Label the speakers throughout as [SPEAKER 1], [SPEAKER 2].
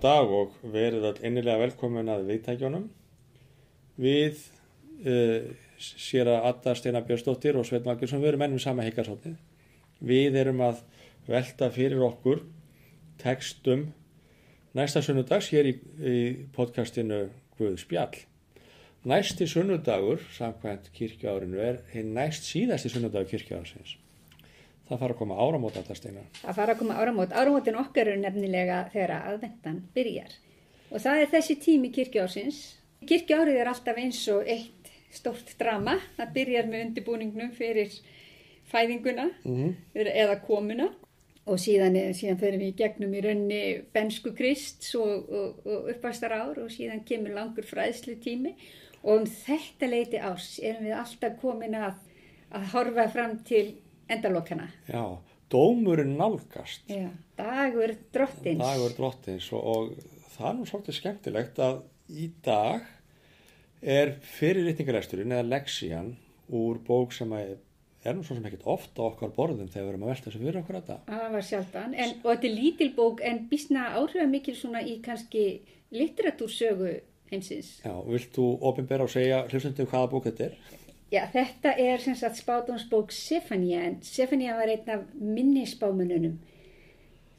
[SPEAKER 1] Góðan dag og verið all innilega velkomin að viðtækjónum. Við uh, sér að Adda Steina Björnsdóttir og Sveit Magnusson við erum ennum sama heikarsótið. Við erum að velta fyrir okkur tekstum næsta sunnudags hér í, í podcastinu Guð spjall. Næsti sunnudagur, samkvæmt kirkjaárinu, er hinn næst síðasti sunnudagur kirkjaársins. Það fara að koma áramót alltaf steina.
[SPEAKER 2] Það fara að koma áramót. Áramótin okkar eru nefnilega þegar aðvendan byrjar. Og það er þessi tími kirkjársins. Kirkjárið er alltaf eins og eitt stórt drama. Það byrjar með undirbúningnum fyrir fæðinguna mm eða komuna. Og síðan, síðan fyrir við gegnum í raunni bensku krist og, og, og uppastar ár og síðan kemur langur fræðslu tími. Og um þetta leiti árs erum við alltaf komin að, að horfa fram til endalokana.
[SPEAKER 1] Já, dómurinn nálgast.
[SPEAKER 2] Já, dagur drottins.
[SPEAKER 1] Dagur drottins og, og það er nú svolítið skemmtilegt að í dag er fyrirritningaresturinn eða leksían úr bók sem er, er nú svo sem ekkert ofta okkar borðum þegar við erum að velta þessu fyrir okkur að það.
[SPEAKER 2] Það var sjálfdan en, og þetta er lítil bók en bísna áhrifða mikil svona í kannski litteratúrsögu heimsins.
[SPEAKER 1] Já, vilt þú ofinbera og segja hljómsöndu hvaða bók þetta er?
[SPEAKER 2] Já, þetta er sem sagt spátumsbók Sefania en Sefania var einn af minni spámununum.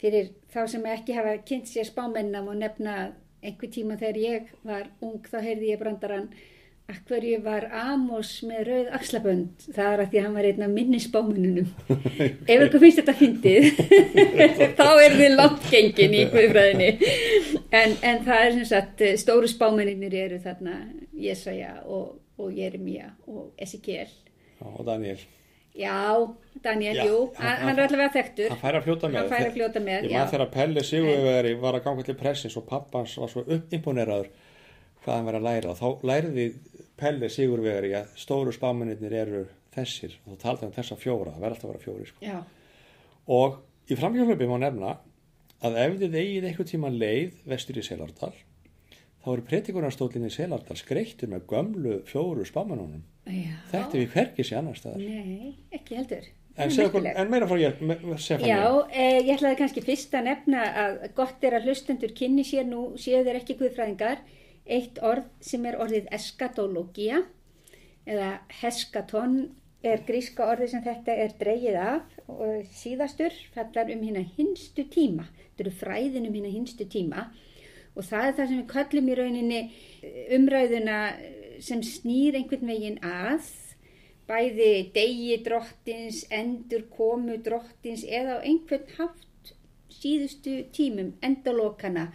[SPEAKER 2] Fyrir þá sem ekki hafa kynnt sér spámennam og nefna einhver tíma þegar ég var ung þá heyrði ég brandarann að hverju var Amos með rauð axlabönd. Það er að því að hann var einn af minni spámununum. Ef eitthvað finnst þetta fyndið þá er við langt gengin í guðfræðinni. En, en það er sem sagt stóru spámenninir eru þarna Jesaja og og Jeremia og Ezekiel.
[SPEAKER 1] Og Daniel
[SPEAKER 2] já, Daniel, já, jú, hann, hann er allavega þekktur.
[SPEAKER 1] hann fær að fljóta með,
[SPEAKER 2] að fljóta með
[SPEAKER 1] ég maður þegar Pelli Sigurvegari var að ganga til pressins og pappans var svo uppimponeraður hvað hann var að læra. Og þá læriði Pelli Sigurvegari að stóru spámanirnir eru þessir. Og þá taldi hann þessa fjóra, það verði alltaf að vera fjóri sko. og í framhjálfum má nefna að ef þið eigið eitthvað tíma leið vestur í Selardal þá eru pretikunarstólinn í Selardal skreittur með gömlu fjóru spámanunum. Þetta er við hverkið sér annar staðar.
[SPEAKER 2] Nei, ekki heldur.
[SPEAKER 1] En, okkur, en meira frá ég.
[SPEAKER 2] Já, eh, ég ætlaði kannski fyrst að nefna að gott er að hlustendur kynni sér nú, séu þeir ekki guðfræðingar, eitt orð sem er orðið eskatológia eða heskaton er gríska orðið sem þetta er dreyið af og síðastur fallar um hérna hinstu tíma. Þetta eru fræðin um hérna hinstu tíma og það er það sem við kallum í rauninni eh, umræðuna eh, sem snýr einhvern veginn að bæði degi drottins, endur komu drottins eða á einhvern haft síðustu tímum, endalokana,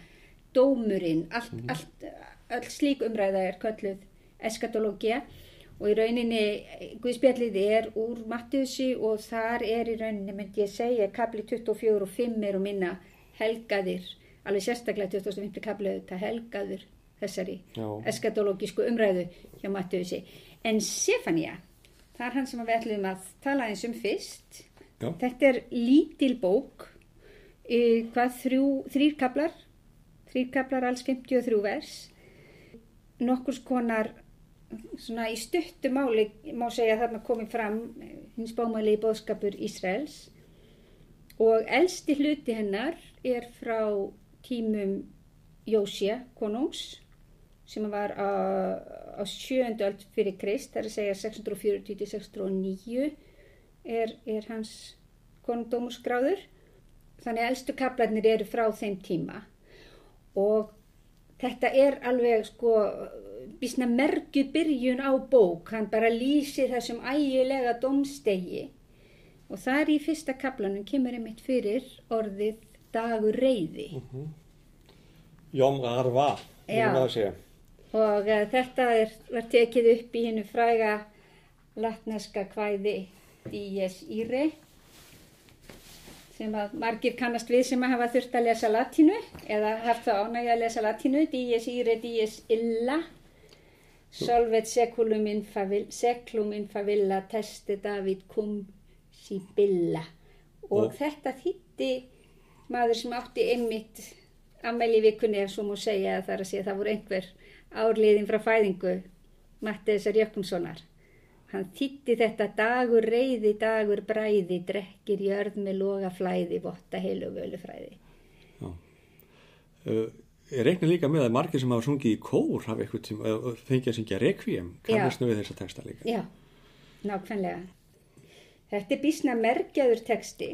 [SPEAKER 2] dómurinn, allt, mm. allt, allt slík umræða er kalluð eskatológia og í rauninni Guðspjallið er úr Mattiusi og þar er í rauninni, myndi ég segja, kapli 24 og 5 er og minna helgaðir alveg sérstaklega 2005. kaplið þetta helgaður þessari Já. eskatológísku umræðu hjá Mattiusi. En Sefania, það er hann sem við ætlum að tala eins um fyrst. Já. Þetta er lítil bók, e, hvað þrjú, þrýr kaplar, þrýr kaplar alls 53 vers. Nokkurs konar, svona í stuttu máli, má segja að þarna komið fram hins bámæli í bóðskapur Ísraels og elsti hluti hennar er frá tímum Jósja konungs sem var á, á sjöndu öll fyrir Krist, það er að segja 640-609 er, er hans konungdómusgráður þannig að elstu kaplarnir eru frá þeim tíma. Og þetta er alveg sko bísna mergu byrjun á bók. Hann bara lýsi þessum ægilega domstegi og það er í fyrsta kaplanum kemur einmitt fyrir orðið dagur reyði mhm. -huh.
[SPEAKER 1] Jóm Arva
[SPEAKER 2] og uh, þetta er, var tekið upp í hennu fræga latneska kvæði Díes Íri sem að margir kannast við sem að hafa þurft að lesa latínu eða haft það ánægi að lesa latínu Díes Íri, Díes Illa Solvet seculum in favilla, seculum in favilla teste David cum sibilla og, og þetta þýtti maður sem átti einmitt ammæli vikunni ef svo múið segja er að segja að það voru einhver árliðin frá fæðingu Mattiðsar Jökkumssonar hann þýtti þetta dagur reyði, dagur bræði drekkir jörð með loga flæði votta heilu völu fræði
[SPEAKER 1] uh, ég reikna líka með að margir sem hafa sungið í kór hafa eitthvað tíma, fengið að syngja rekvíum, kannast nú við þessa texta líka.
[SPEAKER 2] Já, nákvæmlega. Þetta er bísna merkjaður texti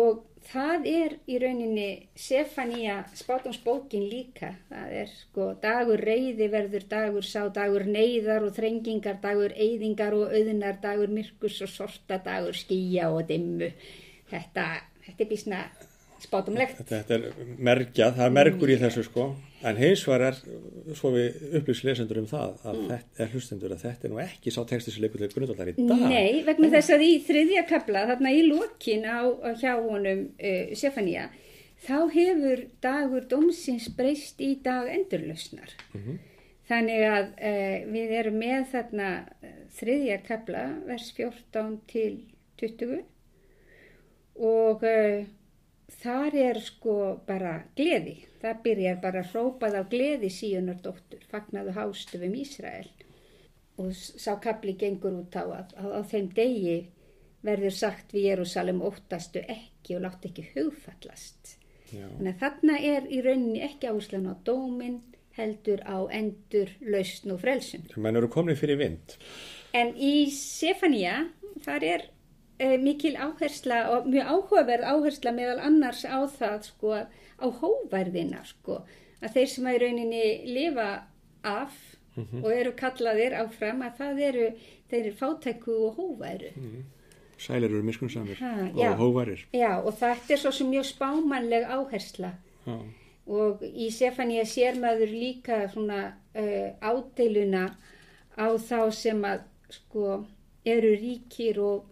[SPEAKER 2] og það er í rauninni Sefania spátumsbókin líka. Það er sko dagur reyði verður dagur sá, dagur neyðar og þrengingar, dagur eyðingar og auðnar, dagur myrkus og sorta, dagur skýja og dimmu. Þetta, þetta er bísna spátumlegt.
[SPEAKER 1] Þetta er merkjað, það er merkur í þessu sko, en hins var er, svo við upplýst lesendur um það, að mm. þetta er hlustendur að þetta er nú ekki sá texti sem leikur til grundvallar í dag.
[SPEAKER 2] Nei, vegna Nei. þess að í þriðja kabla, þarna í lokin á, á hjá honum uh, Sefania, þá hefur dagur domsins breyst í dag endurlausnar. Mm -hmm. Þannig að uh, við erum með þarna uh, þriðja kabla, vers 14 til 20 og þar er sko bara gleði. Það byrjar bara að hrópað á gleði síunar dóttur, fagnaðu hástöfum Ísrael. Og sá kapli gengur út á að á, á þeim degi verður sagt við Jérúsalem óttastu ekki og látt ekki hugfallast. Já. Þannig að þarna er í rauninni ekki áherslan á dóminn, heldur á endur, lausn og frelsun.
[SPEAKER 1] Það menn eru komnið fyrir vind.
[SPEAKER 2] En í Sefania þar er e, mikil áhersla og mjög áhugaverð áhersla meðal annars á það sko á hóverðina sko að þeir sem að í rauninni lifa af mm -hmm. og eru kallaðir áfram að það eru þeir eru fátæku og hóveru mm -hmm.
[SPEAKER 1] Sælir eru miskunnsamir og hóverir
[SPEAKER 2] Já og þetta er svo sem mjög spámanleg áhersla ha. og í Sefania sér maður líka svona uh, ádeiluna á þá sem að sko eru ríkir og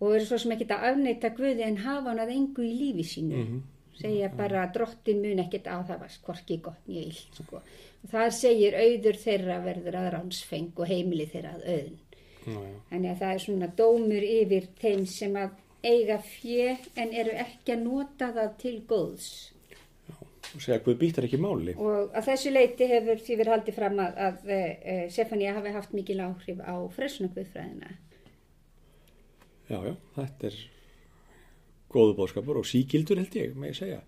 [SPEAKER 2] og eru svo sem ekki að afneita Guði en hafa hann að engu í lífi sínu. Mm -hmm. segja bara að drottin mun ekkit á það var skorki gott mjög ill sko. það segir auður þeirra verður að ránsfeng og heimili þeirra að auðn. Þannig að það er svona dómur yfir þeim sem að eiga fjö en eru ekki að nota það til góðs.
[SPEAKER 1] Og segja að Guð býttar ekki máli.
[SPEAKER 2] Og að þessu leiti hefur því verið haldið fram að, að, að eh, Sefania hafi haft mikil áhrif á fresna Guðfræðina
[SPEAKER 1] Já, já, þetta er góðu bóðskapur og síkildur held ég, með ég segja.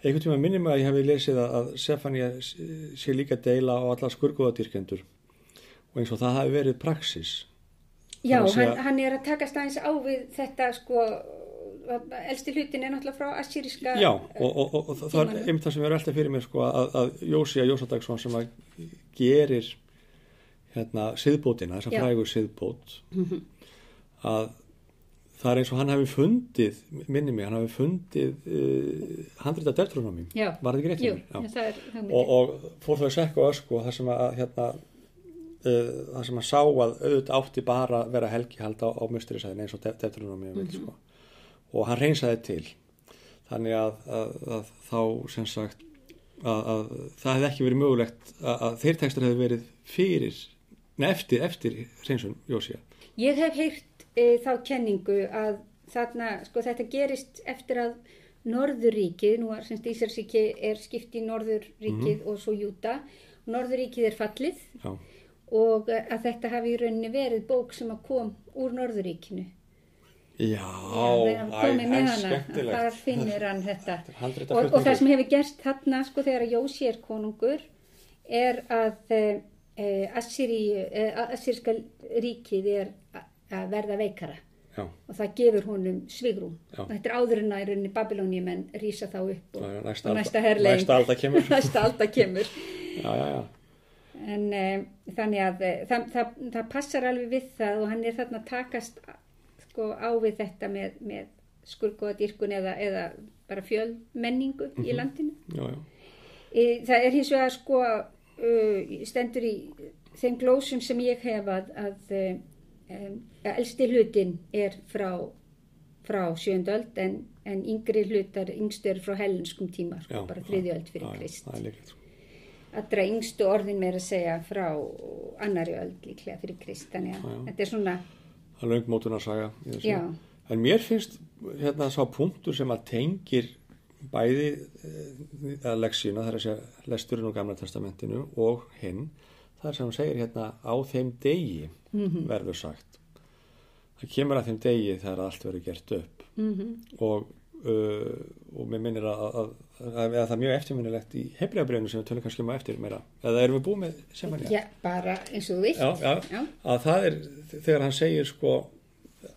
[SPEAKER 1] Einhvern tíma minnum að ég hef lesið að Sefania sé líka deila á alla skurgoðadýrkendur og eins og það hafi verið praxis.
[SPEAKER 2] Já, hann, hann er að takast aðeins á við þetta sko, elsti hlutin er náttúrulega frá assyriska
[SPEAKER 1] Já, og, og, og, og það er einmitt það sem er alltaf fyrir mér sko að, að Jósi að Jósadagsson sem að gerir hérna siðbótina, þessa frægur siðbót mm -hmm. að það er eins og hann hafi fundið, minni mig, hann hafi fundið uh, handrita deltrónami, var þetta ekki rétt?
[SPEAKER 2] Jú, Já. það er
[SPEAKER 1] það og, og fór þau að sekka og ösku og það sem að hérna, uh, það sem að sá að auðvitað átti bara vera helgihald á, á musturisæðin eins og deltrónami mm -hmm. sko. og hann reynsaði til þannig að, að, að þá sem sagt að það hefði ekki verið mögulegt að þeir tekstur hefði verið fyrir, neð eftir, reynsun Jósíða.
[SPEAKER 2] Ég hef heyrt e, þá kenningu að þarna, sko þetta gerist eftir að Norðuríkið, nú er semst Ísarríki er skipt í Norðuríkið mm. og svo Júta, Norðuríkið er fallið Já. og að þetta hafi í rauninni verið bók sem að kom úr Norðuríkinu.
[SPEAKER 1] Já, það er skemmtilegt.
[SPEAKER 2] Það finnir hann þetta. Og, og það sem hefur gerst þarna, sko þegar að Jósi er konungur, er að eh, Assýrska ríkið er að verða veikara Já. og það gefur honum svigrúm Já. þetta er áður en að í rauninni Babilóni menn rýsa þá upp og,
[SPEAKER 1] næsta, og næsta herrlegin næsta alltaf kemur,
[SPEAKER 2] næsta alltaf kemur. Já, en um, þannig að eh, það, það, það passar alveg við það og hann er þarna takast sko, á við þetta með, með skurgoðadýrkun eða, eða bara fjölmenningu mm -hmm. í mhm. landinu e, það er hins vegar sko uh, stendur í þeim glósum sem ég hef að, að um, elsti hlutin er frá, frá sjöndöld en, en yngri hlutar yngstur frá hellenskum tíma sko, já, bara þriðjöld fyrir já, Krist. allra yngstu orðin með að segja frá annari öld líklega fyrir Krist þannig að þetta er svona
[SPEAKER 1] það er löngmótun að saga en mér finnst hérna sá punktur sem að tengir bæði eh, að leksíuna þar að segja lesturinn og gamla testamentinu og hinn þar sem hann segir hérna á þeim degi mm -hmm. verður sagt það kemur að þeim degi þegar allt verður gert upp mm -hmm. og uh, og mér minnir að, að, að, að það er mjög eftirminnilegt í hefriðabrefinu sem við tölum kannski um á eftir meira eða erum við búið með sem
[SPEAKER 2] Já, bara eins og þú vilt.
[SPEAKER 1] já, já,
[SPEAKER 2] Já.
[SPEAKER 1] að það er þegar hann segir sko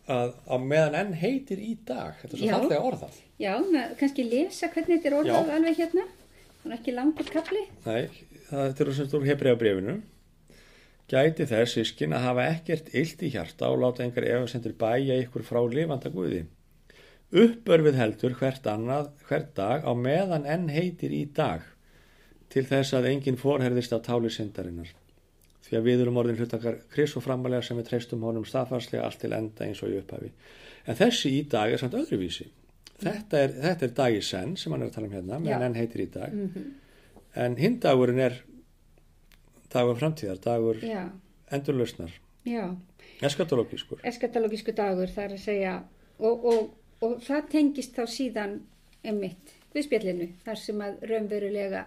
[SPEAKER 1] að á meðan enn heitir í dag þetta er svo fallega orðað
[SPEAKER 2] Já, með, kannski lesa hvernig þetta er orðað
[SPEAKER 1] Já.
[SPEAKER 2] alveg hérna. Það er ekki langur kapli.
[SPEAKER 1] Nei, það þetta er sem stór hefriðabrefinu gæti þess sískin að hafa ekkert illt í hjarta og láta einhver efasendur bæja ykkur frá lifanda guði. Uppörfið heldur hvert, annað, hvert dag á meðan enn heitir í dag til þess að enginn fórherðist af táli syndarinnar. Því að við erum orðin hlutakar kris og framalega sem við treystum honum staðfarslega allt til enda eins og í upphafi. En þessi í dag er samt öðruvísi. Þetta er, þetta er dag í senn sem hann er að tala um hérna meðan enn heitir í dag.
[SPEAKER 2] Mm
[SPEAKER 1] en hinn dagurinn er dagur framtíðar, dagur endurlausnar
[SPEAKER 2] já.
[SPEAKER 1] eskatológískur
[SPEAKER 2] Eskatológisku dagur þar að segja og, og, og það tengist þá síðan emitt Guðspjallinu þar sem að raunverulega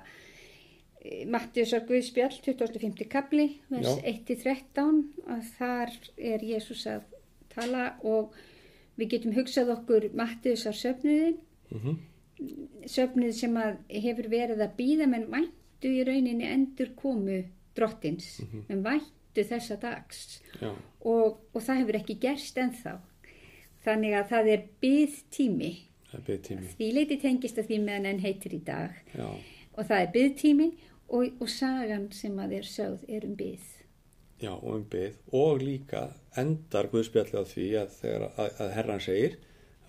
[SPEAKER 2] Mattiusar Guðspjall 25. kapli vers
[SPEAKER 1] Já.
[SPEAKER 2] 1-13 að þar er Jésús að tala og við getum hugsað okkur Mattiusar söfnuðin
[SPEAKER 1] mm
[SPEAKER 2] söfnuð sem að hefur verið að býða menn væntu í rauninni endur komu drottins menn væntu þessa dags. Og, og það hefur ekki gerst ennþá. Þannig að það er
[SPEAKER 1] byggtími
[SPEAKER 2] því leiti tengist að því meðan enn heitir í dag.
[SPEAKER 1] Já,
[SPEAKER 2] og það er byð tími og, og sagan sem að er sögð er um byð
[SPEAKER 1] já, og um byggð og líka endar Guðspjallið á því að, þegar, að, að herran segir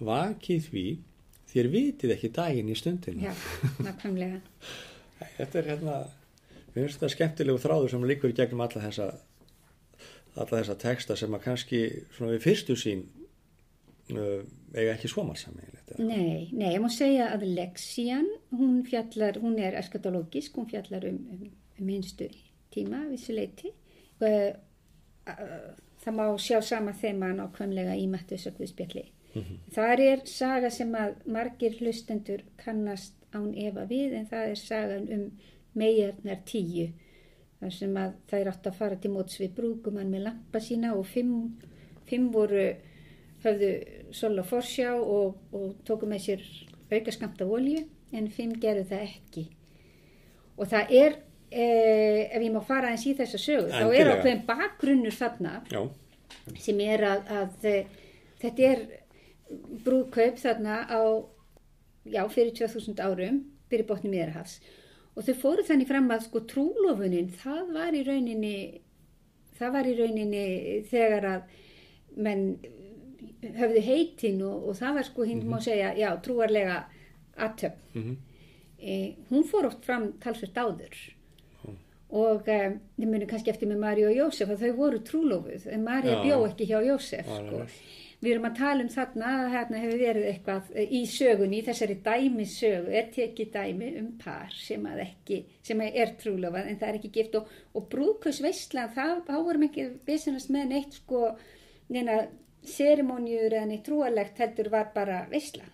[SPEAKER 1] vakið því þér vitið ekki daginn í stundina
[SPEAKER 2] já, nákvæmlega.
[SPEAKER 1] Þetta er hérna mér finnst þetta skemmtilegu þráður sem líkur gegnum alla þessa alla þessa texta sem að kannski svona við fyrstu sín uh, eiga ekki svo marg sammeilegt
[SPEAKER 2] Nei, nei, ég má segja að Lexian, hún fjallar, hún er eskatológisk, hún fjallar um, um, um einstu tíma, vissuleiti. Uh, uh, það má sjá sama þema nákvæmlega í Mattus og Guðspjalli. Þar er saga sem að margir hlustendur kannast án efa við, en það er sagan um megarnar tíu. þar sem að þær átt að fara til móts við brúkumann með lampa sína og fimm, fimm voru höfðu sol og forsjá og, og tóku með sér auka skamt af olju en fimm gerðu það ekki og það er eh, ef ég má fara eins í þessa sögu þá er
[SPEAKER 1] Endilega.
[SPEAKER 2] ákveðin bakgrunnur þarna
[SPEAKER 1] já,
[SPEAKER 2] sem er að, að eh, þetta er brúðkaup þarna á já, fyrir 2000 árum fyrir botni miðarhafs og þau fóru þannig fram að sko trúlofunin það var í rauninni það var í rauninni þegar að menn höfðu heitin og, og það var sko hinn má segja, já, trúarlega aðtöfn
[SPEAKER 1] mhm,
[SPEAKER 2] e, hún fór oft fram talsvert áður og e, þið munum kannski eftir með Mari og Jósef að þau voru trúlofuð en Mari bjó ekki hjá Jósef sko. við erum að tala um þarna að hérna hefur verið eitthvað í sögunni, í þessari dæmi sögu er tekið dæmi um par sem að ekki, sem er trúlofað en það er ekki gift. Og, og brúkusveisla þá vorum ekki visinast með neitt sko, neina serimóniur eða neitt trúalegt heldur var bara veisla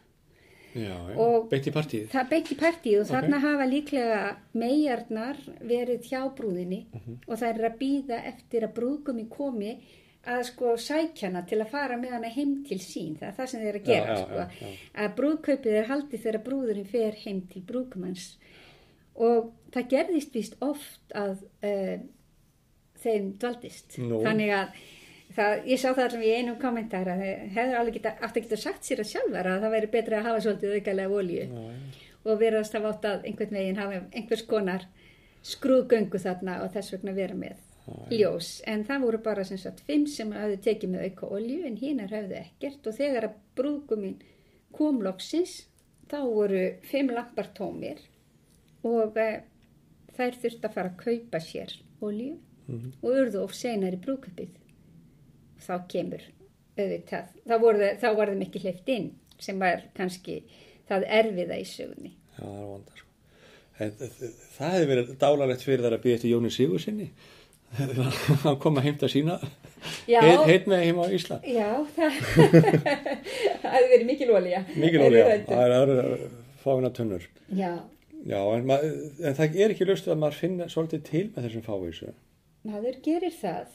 [SPEAKER 1] já, já. Beint í partíð
[SPEAKER 2] Það beitti partíð og
[SPEAKER 1] Ok.
[SPEAKER 2] þarna hafa líklega megarnar verið hjá brúðinni
[SPEAKER 1] Mhm.
[SPEAKER 2] og það er að býða eftir að brúðgumi komi að sko sækjana til að fara með hana heim til sín. Það er það sem þeir að gera
[SPEAKER 1] já,
[SPEAKER 2] sko. Að brúðkaupið er haldið þegar brúðurinn fer heim til brúðgumans og það gerðist víst oft að uh, þeim dvaldist.
[SPEAKER 1] Nú.
[SPEAKER 2] Þannig að Það, ég sá það allavega í einum kommentar að hefur alveg geta, átt að geta sagt sér að sjálfar að það væri betra að hafa svolítið aukalega olju
[SPEAKER 1] Já, já.
[SPEAKER 2] og verðast að átt að einhvern veginn hafa einhvers konar skrúðgöngu þarna og þess vegna vera með ljós. En það voru bara sem sagt fimm sem hafðu tekið með auka olju en hinar hafðu ekkert og þegar að brúðguminn kom loksins þá voru fimm lampar tómir og e, þær þurfti að fara að kaupa sér olju og urðu of senar í brúðköpið. Þá kemur auðvitað, þá, voru, þá var þeim ekki hleyft inn sem var kannski það erfiða í sögunni.
[SPEAKER 1] Já, það er vonda sko. Það hefði verið dálalegt fyrir þar að býja eftir Jóni Sigur sinni að koma heim til sína heit, með heim á Ísland.
[SPEAKER 2] Já, það hefði verið mikil olja.
[SPEAKER 1] mikil ólja, það er aðra fáina tunnur.
[SPEAKER 2] Já,
[SPEAKER 1] Já, en, en það er ekki löstu að maður finna svolítið til með þessum fávísu.
[SPEAKER 2] Maður gerir það.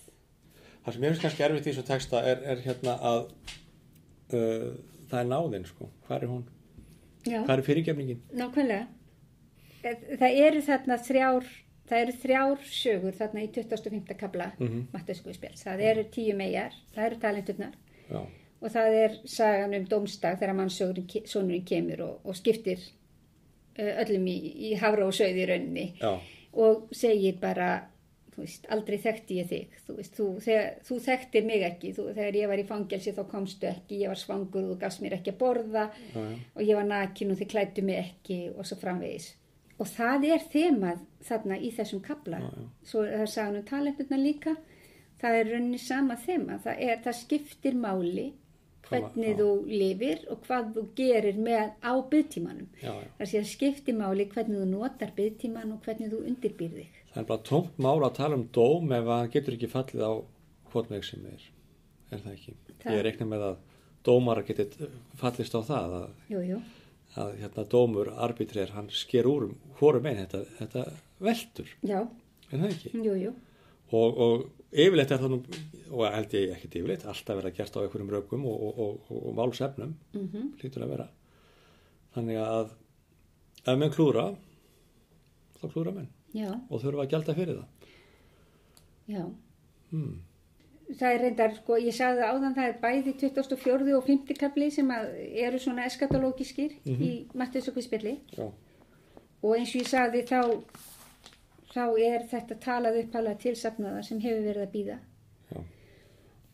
[SPEAKER 1] Það sem ég finnst kannski erfitt í þessu texta er, er hérna að uh, það er náðin sko, hvað er hún?
[SPEAKER 2] Já.
[SPEAKER 1] hvað er fyrirgefningin?
[SPEAKER 2] Nákvæmlega. Eh, Það eru þarna þrjár, það eru þrjár sögur þarna í 25. kabla mm
[SPEAKER 1] Mhm.
[SPEAKER 2] Matteusguðspjáls. Það eru tíu megar, það eru talenturnar
[SPEAKER 1] Já,
[SPEAKER 2] og það er sagan um dómstag þegar mannsónurinn kemur og, og skiptir eh, öllum í, í hafra og sögði í rauninni
[SPEAKER 1] já,
[SPEAKER 2] og segir bara, þú veist, aldrei þekkti ég þig, þú veist, þú, þegar, þú þekktir mig ekki, þú, þegar ég var í fangelsi þá komstu ekki, ég var svangur og þú gafst mér ekki að borða
[SPEAKER 1] já.
[SPEAKER 2] og ég var nakin og þið klættu mig ekki og svo framvegis. Og það er þemað þarna í þessum kabla.
[SPEAKER 1] Já.
[SPEAKER 2] Svo er það sagan um talenturna líka. Það er rauninni sama þema. Það, er, það skiptir máli hvernig
[SPEAKER 1] já.
[SPEAKER 2] þú lifir og hvað þú gerir með á byggtímanum. Það sé að skiptir máli hvernig þú notar byggtíman og hvernig þú undirbýr þig.
[SPEAKER 1] Það er bara tómt mál að tala um dóm ef hann getur ekki fallið á hvort sem er. Er það ekki?
[SPEAKER 2] Það-
[SPEAKER 1] Ég reikna með að dómara getið fallist á það að,
[SPEAKER 2] Jú, jú.
[SPEAKER 1] að hérna, dómur, arbitrer, hann sker úr um hvorum einn þetta, þetta veldur.
[SPEAKER 2] Já,
[SPEAKER 1] Er það ekki?
[SPEAKER 2] jú.
[SPEAKER 1] Og, og yfirleitt er það nú, og held ég ekkert yfirleitt, alltaf verið að gert á einhverjum rökum og, og, og, málsefnum,
[SPEAKER 2] Mm
[SPEAKER 1] hlýtur að vera. Þannig að ef menn klúra, þá klúra menn
[SPEAKER 2] Já,
[SPEAKER 1] og þurfa að gjalda fyrir það.
[SPEAKER 2] já.
[SPEAKER 1] Hmm.
[SPEAKER 2] Það er reyndar, sko, ég sagði það áðan, það er bæði 24. og 50. kapli sem eru svona eskatológiskir í Mattiðs og
[SPEAKER 1] Já,
[SPEAKER 2] og eins og ég sagði þá, þá er þetta talað uppalega tilsafnaða sem hefur verið að býða
[SPEAKER 1] já,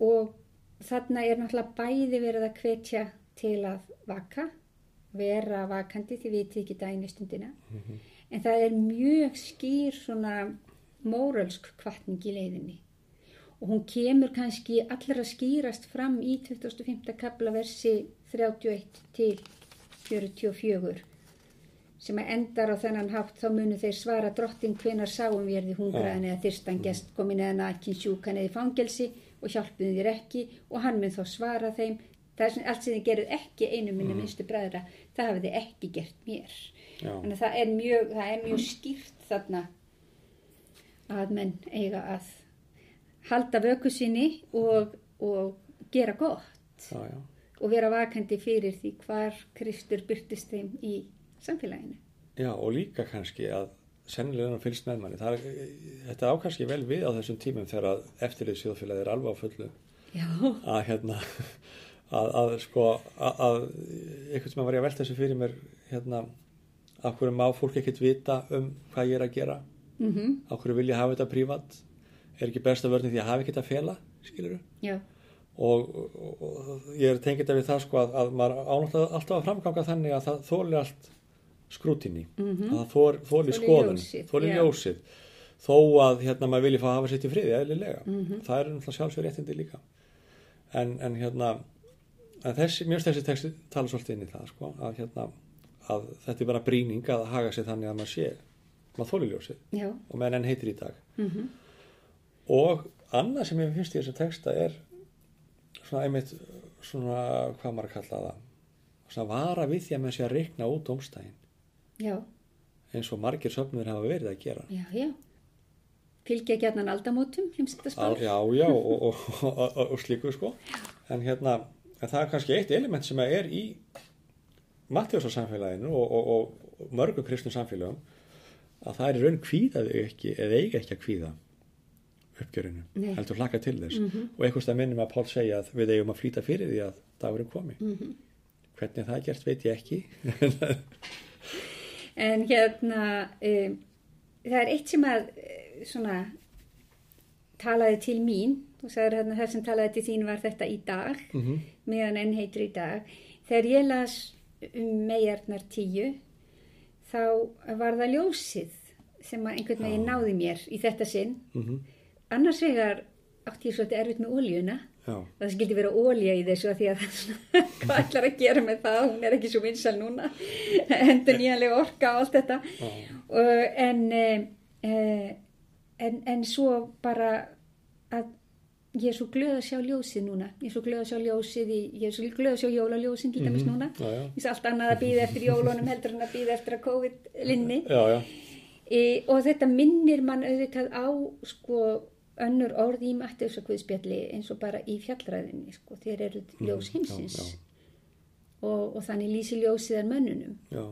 [SPEAKER 2] og þarna er náttúrulega bæði verið að hvetja til að vaka, vera vakandi því við viti ekki daginn í stundina en það er mjög skýr svona mórölsk kvartning í leiðinni. Og hún kemur kannski allra skýrast fram í 25. kapla versi 31 til 44 sem að endar á þennan hátt þá munu þeir svara drottin hvenar sáum við þið hungraðan eða þyrstan gest komin eða nakin sjúkan eða í fangelsi og hjálpuðu þér ekki? Og hann mun þá svara þeim það er sem allt sem þið gerðu ekki einu minni minnstu bræðra það hafið þið ekki gert mér þannig að það er mjög, það er mjög skýrt þarna að menn eiga að halda vöku sinni og, og gera gott
[SPEAKER 1] já, já.
[SPEAKER 2] og vera vakandi fyrir því hvar Kristur byrtist þeim í samfélaginu.
[SPEAKER 1] Já, og líka kannski að sennilega fylgst með manni. Er, þetta á kannski vel við á þessum tímum þegar að eftirlið síðafélagi er alveg á fullu
[SPEAKER 2] Já,
[SPEAKER 1] að hérna að, að sko að, að einhvern sem að var ég að velta þessu fyrir mér hérna af hverju má fólk ekkert vita um hvað ég er að gera?
[SPEAKER 2] Mm
[SPEAKER 1] af hverju vil ég hafa þetta prívat? Er ekki besta vörðin því að hafa ekkert að fela skilur
[SPEAKER 2] já,
[SPEAKER 1] og, og, og ég er tengið þetta við það sko að, að maður ánáttúrulega alltaf að framganga þannig að það þóli allt skrútinni
[SPEAKER 2] Mhm.
[SPEAKER 1] að það þóli
[SPEAKER 2] Þoli
[SPEAKER 1] skoðun þóli
[SPEAKER 2] já.
[SPEAKER 1] ljósið. Þó að hérna maður vilji fá að hafa sitt í friði eðlilega.
[SPEAKER 2] Mhm.
[SPEAKER 1] það er náttúrulega sjálfsögur réttindi líka. En, en hérna en þessi, mjög þessi texti tala svolítið inn í það sko að hérna að þetta er bara brýning að haga sig þannig að maður sé maður þóli ljósið.
[SPEAKER 2] Já,
[SPEAKER 1] og meðan enn heitir í dag.
[SPEAKER 2] Mm
[SPEAKER 1] og annað sem ég finnst í þessu texta er svona einmitt svona hvað maður að kalla það? Svona vara við því að maður sé að reikna út ómstæðin
[SPEAKER 2] já,
[SPEAKER 1] eins og margir söfnur hafa verið að gera.
[SPEAKER 2] Já, já. Fylgja gætnan aldamótum, hljómsættaspár.
[SPEAKER 1] já, já og, og, og, og, slíku sko. En hérna, en það er kannski eitt element sem er í Mattiósa-samfélaginu og, og, og mörgum kristnum samfélagum að það er raun kvíðaði ekki eða eiga ekki að kvíða uppgjörinu,
[SPEAKER 2] Nei.
[SPEAKER 1] heldur hlaka til þess
[SPEAKER 2] Mhm.
[SPEAKER 1] og einhvers það minnum að Pál segja að við eigum að flýta fyrir því að dagurinn komi
[SPEAKER 2] Mhm.
[SPEAKER 1] hvernig það er gert veit ég ekki
[SPEAKER 2] En hérna, um, það er eitt sem að eh, svona talaði til mín, þú sagður hérna það sem talaði til þín var þetta í dag,
[SPEAKER 1] Mhm.
[SPEAKER 2] meðan enn heitur í dag. Þegar ég las um megarnar tíu, þá var það ljósið sem einhvern veginn náði mér í þetta sinn.
[SPEAKER 1] Mhm.
[SPEAKER 2] Annars vegar átti ég svolítið erfitt með ólíuna.
[SPEAKER 1] já,
[SPEAKER 2] Það skildi vera ólja í þessu að því að hvað ætlar að gera með það, hún er ekki svo vinsal núna, endur nýjanlega orka og allt þetta. Og, en, eh, en, en svo bara ég er svo glöð að sjá ljósið núna, ég er svo glöð að sjá ljósið, í, ég er svo glöð að sjá jólaljósin til dæmis núna.
[SPEAKER 1] já, já,
[SPEAKER 2] Ég sé allt annað að býða eftir jólunum heldur en að býða eftir að COVID linni.
[SPEAKER 1] já, já.
[SPEAKER 2] E, og þetta minnir mann auðvitað á sko önnur orð í Matteus og Guðspjalli eins og bara í fjallræðinni sko, þeir eru ljós
[SPEAKER 1] Mhm,
[SPEAKER 2] heimsins
[SPEAKER 1] já,
[SPEAKER 2] og, og þannig lýsi ljósið er mönnunum.
[SPEAKER 1] já,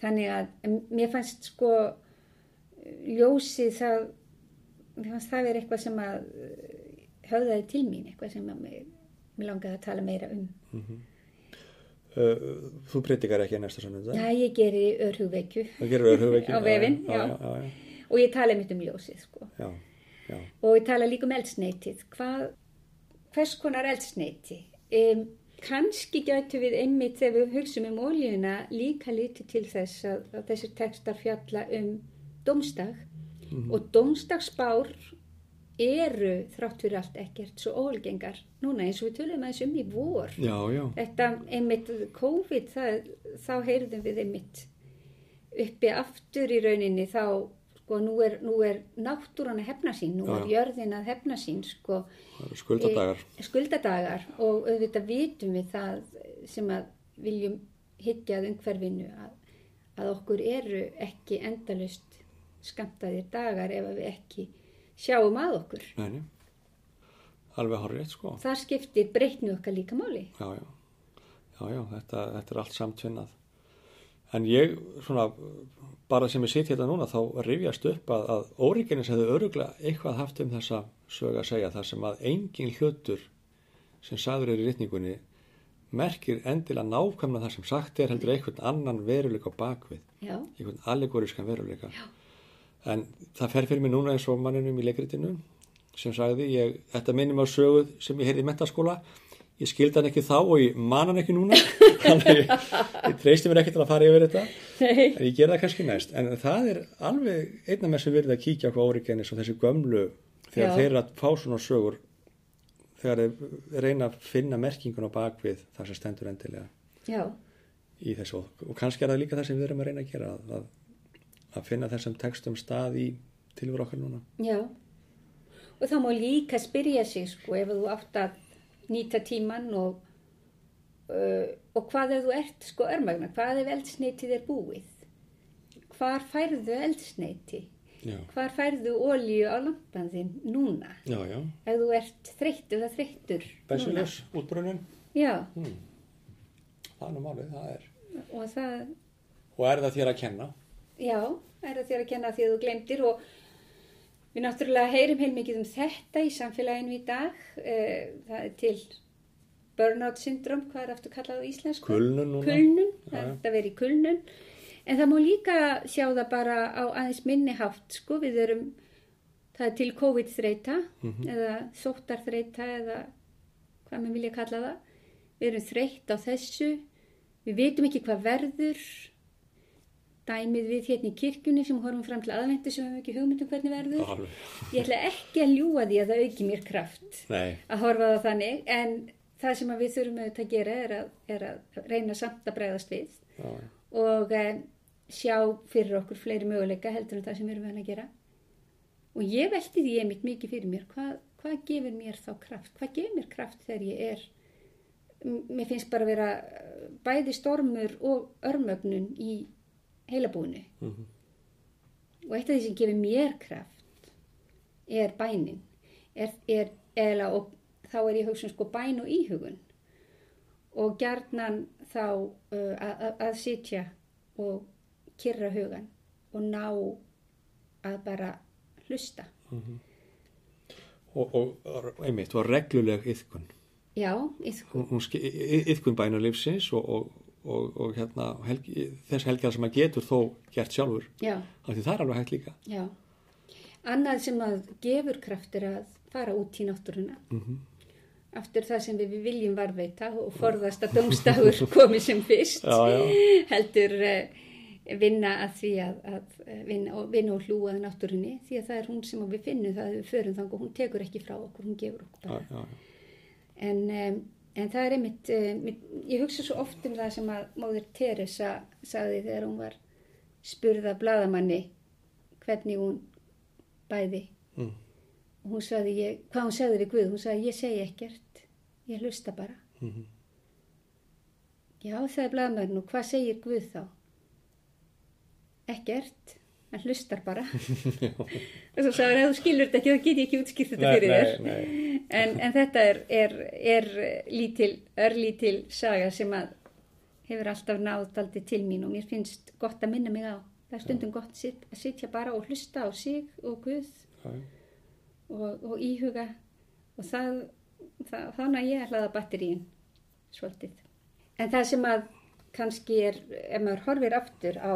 [SPEAKER 2] Þannig að mér fannst sko ljósið það, mér fannst það verið eitthvað sem að höfðaði til mín, eitthvað sem að mér, langaði að tala meira um.
[SPEAKER 1] uh, þú breytikar ekki næsta sannunda
[SPEAKER 2] Já, ég geri örhugveikju á vefinn, og ég tala mitt um ljósið sko.
[SPEAKER 1] já, já,
[SPEAKER 2] Og ég tala líka um eldsneitið. Hvað, hvers konar eldsneiti? Um, Kanski gætu við einmitt þegar við hugsum um ólíuna líka lítið til þess að, að þessir textar fjalla um domstag og domstagsbár eru þrátt fyrir allt ekkert svo ólgengar núna eins og við tölum aðeins um í vor.
[SPEAKER 1] já, já,
[SPEAKER 2] Þetta einmitt COVID, það, þá heyrðum við einmitt uppi aftur í rauninni þá, sko, nú er, nú er náttúran að hefna sín, nú
[SPEAKER 1] Já,
[SPEAKER 2] er jörðin að hefna sín, sko.
[SPEAKER 1] skuldadagar
[SPEAKER 2] E, skuldadagar og auðvitað vitum við það sem að viljum hyggja að umhverfinu að, að okkur eru ekki endalust skamtaðir dagar ef við ekki sjáum að okkur.
[SPEAKER 1] nei, alveg horrið sko.
[SPEAKER 2] Það skiptir breytni okkar líka máli.
[SPEAKER 1] já, já, já, já þetta, þetta er allt samtvinnað. En ég svona bara sem ég sitt hérna núna þá rifjast upp að, að órikinis hefði öruglega eitthvað haft um þessa sög að segja þar sem að engin hlutur sem sagður er í rittningunni merkir endilega nákvæmlega það sem sagt er heldur einhvern annan veruleika á bakvið
[SPEAKER 2] Já,
[SPEAKER 1] einhvern allegorískan veruleika en það fer fyrir mig núna eins og manninum í leikritinu sem sagði ég, þetta minnum á söguð sem ég heyrði í mentaskóla ég skildi hann ekki þá og ég man hann ekki núna. Þannig ég, ég treysti mér ekki til að fara yfir þetta.
[SPEAKER 2] Nei.
[SPEAKER 1] en ég ger það kannski næst. En það er alveg einna með sem verið að kíkja á hvað órikennis og þessi gömlu þegar
[SPEAKER 2] Já.
[SPEAKER 1] þeir eru að fá svona sögur þegar þeir reyna að finna merkingun á bakvið það sem stendur endilega
[SPEAKER 2] já,
[SPEAKER 1] í þessu. Og kannski er það líka það sem við erum að reyna að gera að, að, finna þessum textum stað í tilveru okkar núna
[SPEAKER 2] já. Og þá má líka spyrja sig, sko, ef þú átt að nýta tíman og, uh, og hvað ef þú ert, sko, örmagna, hvað ef eldsneitið er búið? Hvar færðu eldsneiti?
[SPEAKER 1] já,
[SPEAKER 2] Hvar færðu ólíu á lampan þinn núna?
[SPEAKER 1] já, já.
[SPEAKER 2] Ef þú ert þreyttur eða þreyttur núna?
[SPEAKER 1] bensinljós, útbrunnin
[SPEAKER 2] Já,
[SPEAKER 1] það er nú málið, það er
[SPEAKER 2] og það,
[SPEAKER 1] og er það þér að kenna
[SPEAKER 2] já, er það þér að kenna því að þú glemdir og við náttúrulega heyrim heilmikið um þetta í samfélaginu í dag. Eh, Það er til burnout syndrom, hvað er aftur kallað á íslensku?
[SPEAKER 1] kulnun núna
[SPEAKER 2] Kulnun, það er þetta verið kulnun. En það má líka sjá það bara á aðeins minni hátt, sko, við erum, það er til COVID-þreita
[SPEAKER 1] Mhm.
[SPEAKER 2] eða sóttarþreita eða hvað maður vilja kalla það. Við erum þreytt á þessu, við vitum ekki hvað verður, dæmið við hérna í kirkjunni sem horfum fram til aðvendu sem við ekki hugmyndum hvernig verður.
[SPEAKER 1] Alveg.
[SPEAKER 2] Ég ætla ekki að ljúa því að það auki mér kraft
[SPEAKER 1] nei,
[SPEAKER 2] að horfa það þannig, en það sem við þurfum auðvitað að gera er að, er að reyna samt að bregðast við
[SPEAKER 1] já,
[SPEAKER 2] og e, sjá fyrir okkur fleiri möguleika heldur en það sem við erum að gera. Og ég velti því einmitt mikið fyrir mér, hvað, hvað gefur mér þá kraft? Hvað gefur mér kraft þegar ég er, mér finnst bara að vera eh, bæði stormur og örmögnun í heilabúinu.
[SPEAKER 1] Mhm.
[SPEAKER 2] Og eitt af því sem gefur mér kraft er bænin. Er, er, eða, og þá er ég hugsun sko bæn og íhugun. Og gjarnan þá uh, að, að, sitja og kyrra hugan og ná að bara hlusta.
[SPEAKER 1] og, og, og einmitt og regluleg yðkun
[SPEAKER 2] Já, íþkun.
[SPEAKER 1] hún, hún ski- y- y- yðkun bæna lífsins og, og, og, og hérna helgi, þess helgar sem að getur þó gert sjálfur
[SPEAKER 2] Já,
[SPEAKER 1] af því það er alveg hægt líka
[SPEAKER 2] já. Annað sem að gefur kraft er að fara út í náttúruna.
[SPEAKER 1] Mhm.
[SPEAKER 2] Aftur það sem við viljum varveita og forðast að dómstafur komi sem fyrst.
[SPEAKER 1] Já, já.
[SPEAKER 2] heldur uh, vinna að því að, að eh, vinna, og, vinna og hlúa náttúrunni því að það er hún sem við finnum það að við förum þannig og hún tekur ekki frá okkur, hún gefur okkur
[SPEAKER 1] já,
[SPEAKER 2] bara.
[SPEAKER 1] já, já.
[SPEAKER 2] En, um, en það er einmitt, um, ég hugsa svo oft um það sem að móður Teresa sagði þegar hún var spurða bladamanni hvernig hún bæði
[SPEAKER 1] Mm.
[SPEAKER 2] hún sagði, ég, hvað hún sagði við Guð, hún sagði ég segi ekkert, ég hlusta bara.
[SPEAKER 1] Mhm.
[SPEAKER 2] Já, það er blaðmörn og hvað segir Guð þá? Ekkert, hann hlustar bara. og svo sagði hann, þú skilur þetta ekki, þá get ég ekki útskýrt þetta
[SPEAKER 1] Nei,
[SPEAKER 2] fyrir
[SPEAKER 1] nei,
[SPEAKER 2] þér.
[SPEAKER 1] nei.
[SPEAKER 2] En, en þetta er, er, er lítil, örlítil saga sem að hefur alltaf nátt aldrei til mín og mér finnst gott að minna mig á. Það er stundum gott sit, að sitja bara og hlusta á sig og Guð og, og íhuga og það, það þannig að ég hlaða batterín svolítið. En það sem að kannski er, ef maður horfir aftur á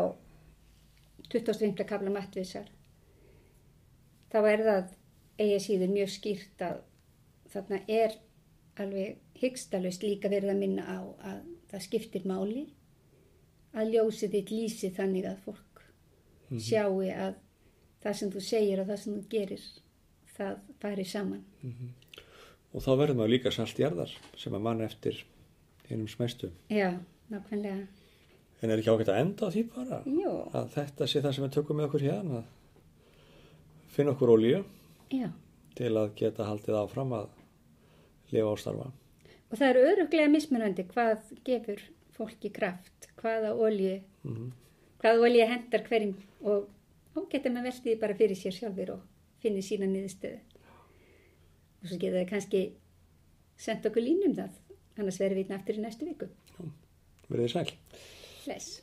[SPEAKER 2] 25. kabla mattvísar, þá er það eigi síður mjög skýrt að þarna er alveg hyggstalaust líka verið að minna á að það skiptir máli að ljósið þitt lýsi þannig að fólk sjáu að það sem þú segir og það sem þú gerir það fari saman.
[SPEAKER 1] Og þá verður maður líka saltjarðar sem að mann eftir einum smestu.
[SPEAKER 2] Já, nákvæmlega.
[SPEAKER 1] En er ekki ágætt að enda á því bara?
[SPEAKER 2] Jú,
[SPEAKER 1] Að þetta sé það sem við tökum með okkur hérna, að finna okkur ólíu til að geta haldið áfram að lifa og starfa.
[SPEAKER 2] Og það eru öruglega mismunandi hvað gefur fólki kraft, hvaða olju,
[SPEAKER 1] Mhm.
[SPEAKER 2] hvaða olju hendar hverjum og þá getur maður veltið bara fyrir sér sjálfur og finnir sína niðurstöðu. Og svo getur það kannski sendt okkur línum það, annars verður við aftur í næstu viku.
[SPEAKER 1] Verðið sæl.
[SPEAKER 2] Bless.